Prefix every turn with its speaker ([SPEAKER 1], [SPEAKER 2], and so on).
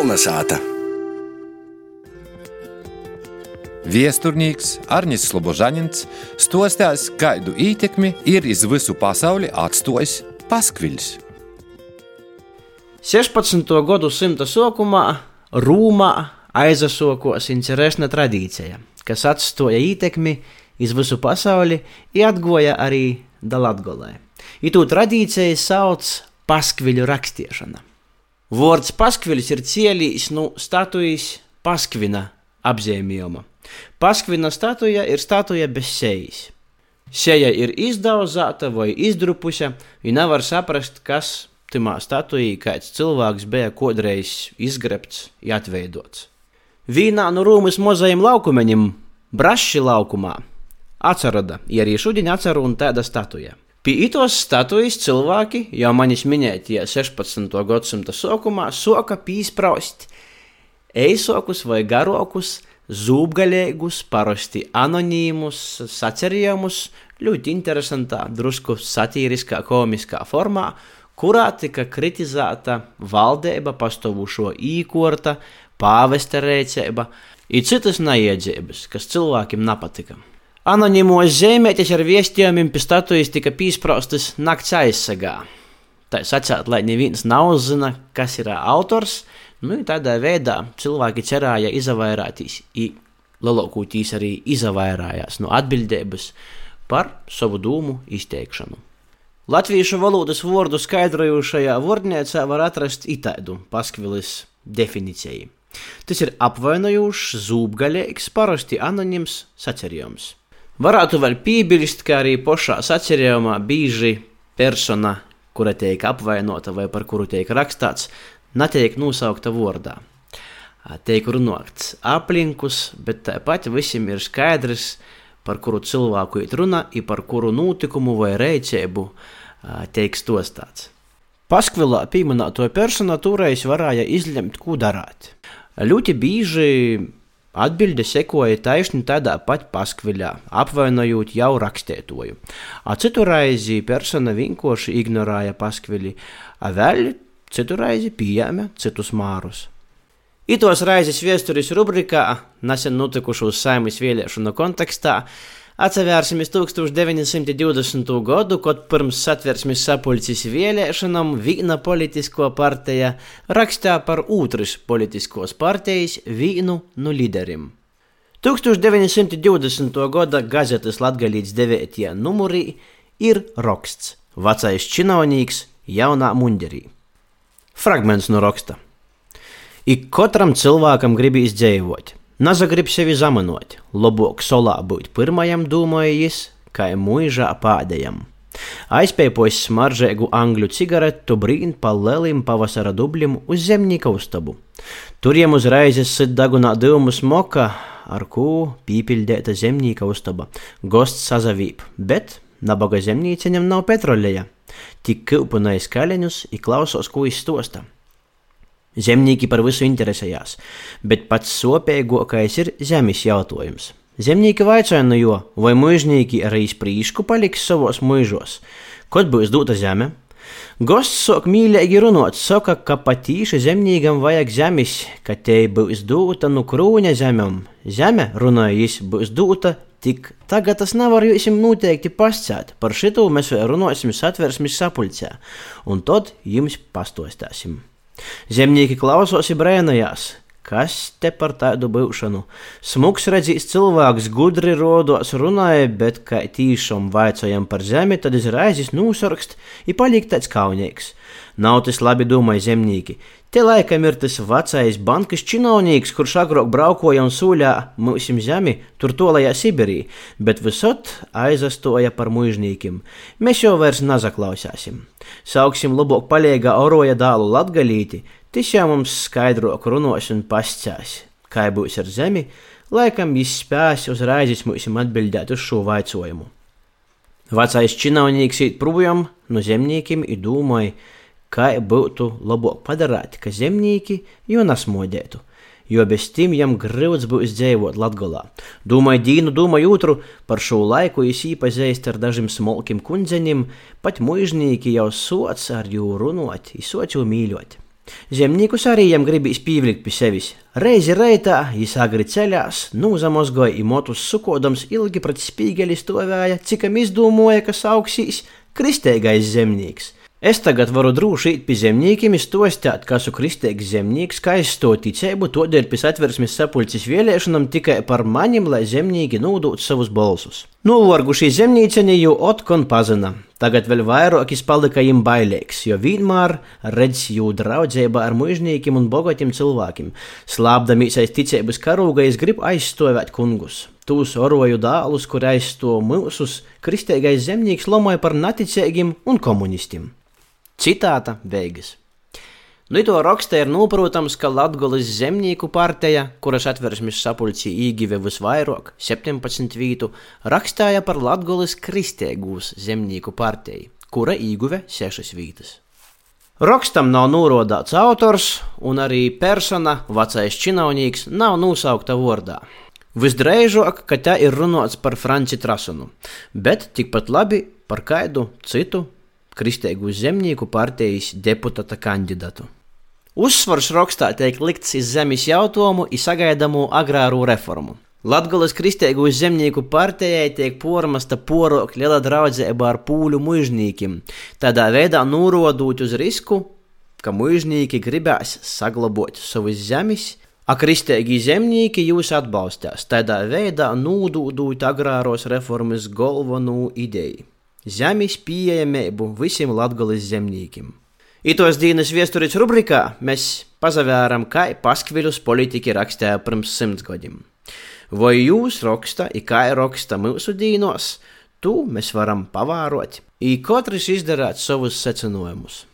[SPEAKER 1] Kolnesāta!
[SPEAKER 2] Viesturnīgs Arnis Slobožanins stostās, kādu ietekmi ir iz visu pasauli atstājis paskviļs.
[SPEAKER 3] 16. gadu simta sākumā Rūmā aizasokos interesanta tradīcija, kas atstāja ietekmi iz visu pasauli, atgoja arī Dalatgolē. Itu tradīciju sauc paskviļu rakstīšana. Vārds paskviļs ir cielījis no nu, statujas paskvina apzīmējuma. Paskvina statuja ir statuja bez sejas. Seja ir izdauzāta vai izdrupuša, un nevar saprast, kas tajā statujā kāds cilvēks bija kādreiz izgrebts, atveidots. Vīnā no Rūmas mozajiem laukumeņiem, Brašķi laukumā, atrada, ja arī šodien atceru un tāda statuja. Pie itos statujas cilvēki, jau manis minētie 16. gadsimta sākumā, soka pīspraust eisokus vai garokus, zūbgaļīgus, parasti anonīmus, sacerījumus, ļoti interesantā, drusku satīriskā, komiskā formā, kurā tika kritizēta valdība, pastāvošo īkorta, pāvesta rēcība un citas naiedzības, kas cilvēkiem nepatika. Anonīmos zīmēties ar viestījumiem pie statujas tika pīspraustas nakts aizsargā. Tā sacīt, lai neviens nav zina, kas ir autors, nu, tādā veidā cilvēki cerēja izvairīties, lielākoties arī izvairījās no atbildības par savu dūmu izteikšanu. Latviešu valodas vārdu skaidrojošajā vārnīcā var atrast itādu paskvilis definīciju. Tas ir apvainojošs, zūbgaļīgs, parasti anonīms sacerījums. Varētu vēl piebilst, ka arī pašā sacerījumā bieži persona, kura tiek apvainota vai par kuru tiek rakstīts, netiek nosaukta vārdā. Tiek runāts aplinkus, bet tāpat visiem ir skaidrs, par kuru cilvēku ir runa, ir par kuru notikumu vai rēcību tiek stostāts. Paskvilā pieminēto personu toreiz varēja izlemt, ko darīt. Ļoti bieži Atbilde sekoja taisni tādā pat paskviļā, apvainojot jau rakstētoju. A citu reizi persona vienkārši ignorēja paskviļi, a vēl citu reizi pieņēma citus mārus. Itos raizes viesturis rubrikā, nesen notikušos saimas vēlēšanu kontekstā, Atcerēsimies 1920. gadu, kad pirms satversmes sapulces vēlēšanām viena politisko partija rakstīja par otras politiskos partijas vienu no līderiem. 1920. gada gazetes Latgalīts 9. numurī ir raksts Vecais činovnīgs jaunā munderī. Fragments no raksta. Ik katram cilvēkam gribīs dzīvot, Nazagrib sevi zamanot, labāk solā būt pirmajam, domājis, kā mūžā pēdējam. Aizpēpojis smaržēgu angļu cigaretu brīn pa lielim pavasara dublim uz zemnieka uztabu. Tur jiem uzreiz sit dagunā dūmu smoka, ar ko pīpildēta zemnieka uztaba. Gosts sazavīp, bet nabaga zemnīceņam nav petroleja. Tik kilpunais kaļeņus i klausos, ko izstosta. Zemnieki par visu interesējās, bet pats sopīgākais ir zemes jautājums. Zemnieki vaicāja no jo, vai mužnieki arī sprīšku paliks savos mužos, kad būs dota zeme. Gosts sok mīlīgi runāt, saka, ka patīši zemniekam vajag zemes, ka te būs dota no krūņa zemēm. Zeme, runāja jis, būs dota Tik tagad tas nevar jums noteikti pascēt. Par šito mēs runāsim satversmes sapulcē, un tad jums pastostāsim. Zemnieki klausās, brēnojās. Kas te par tādu būšanu? Smuks redzīs cilvēks, gudri rodos, runāja, bet kā tīšām vaicājam par zemi, tad izraizis nosarkst, ir paliek tāds kaunīgs. Nav tas labi domāja zemnieki. Te laikam ir tas vecais bankas činovnieks, kurš agrāk braukoja un sūļā mūsim zemi, tur tolajā Sibirī, bet visot aizastoja par mužnīkiem. Mēs jau vairs nazaklausāsim. Sauksim labāk paliegā oroja dālu latgalīti, jau mums skaidrok runos un pascās. Kā būs ar zemi, laikam viņš spēs uzreiz mūsim atbildēt uz šo vaicojumu. Vecais činovnieks īt projām no zemniekiem ir domāja, kā būtu labāk padarīt, ka zemnieki jau nesmodētu, jo bez tiem jam grūts būs dzīvot Latgolā. Domāju dīnu, domāju otru, par šo laiku es īpazīst ar dažiem smalkiem kundzeņiem, pat mužnieki jau sots ar jū runot, jau mīļot. Zemniekus arī jam gribīs pīvlikt pie sevis. Reizi reitā, jis agri ceļās, nūzamozgoja imotus sukodams ilgi pret spīgeli stovēja, cikam izdūmoja, ka sauksīs kristīgais zemnieks. Es tagad varu droši iet pie zemniekiem, stostāt, ka esmu kristīgs zemnieks, kā es to ticēju, to dēļ pēc atversmes sapulces vēlēšanām tikai par manim, lai zemnieki nūdot savus balsus. Novorgušī zemnīceņi jau otkon pazina. Tagad vēl vairāk izpalika viņam bailīgs, jo vienmēr redz jū draudzībā ar mužniekiem un bogatiem cilvēkiem. Slāpdamīs aiz ticības karūga, es gribu aizstāvēt kungus. Tūs oroju dālus, kur aizstāv mūsus, kristīgais zemnieks lomoja par naticīgiem un komunistiem. Citāta beigas. Nu, to rakstā ir noprotams, ka Latvijas zemnieku partija, kuras atversmes sapulcī īgive visvairāk, 17 vītu, rakstāja par Latvijas kristīgūs zemnieku partiju, kura īguve 6 vītas. Rakstam nav norodāts autors, un arī persona, vecais činovnieks, nav nosaukta vārdā. Visdrīzāk, ka tā ir runāts par Franci Trasunu, bet tikpat labi par kādu citu Kristīgu zemnieku partijas deputāta kandidātu. Uzsvars rakstā tiek likts uz zemes jautājumu un sagaidāmo agrāro reformu. Latvijas kristīgo zemnieku partijai tiek pormasta porok liela draudzība ar pūļu mužniekiem, tādā veidā norodot uz risku, ka mužnieki gribēs saglabāt savas zemes, a kristīgi zemnieki jūs atbalstīs, tādā veidā nūdūdot agrāros reformas galveno ideju zemes pieejamību visiem latgales zemniekiem. Itos dienas viesturīts rubrikā mēs pazavēram, kā paskviļus politiķi rakstīja pirms simts gadiem. Vai jūs raksta, i kā raksta mūsu dīnos, tu mēs varam pavārot, i katrs izdarāt savus secinājumus.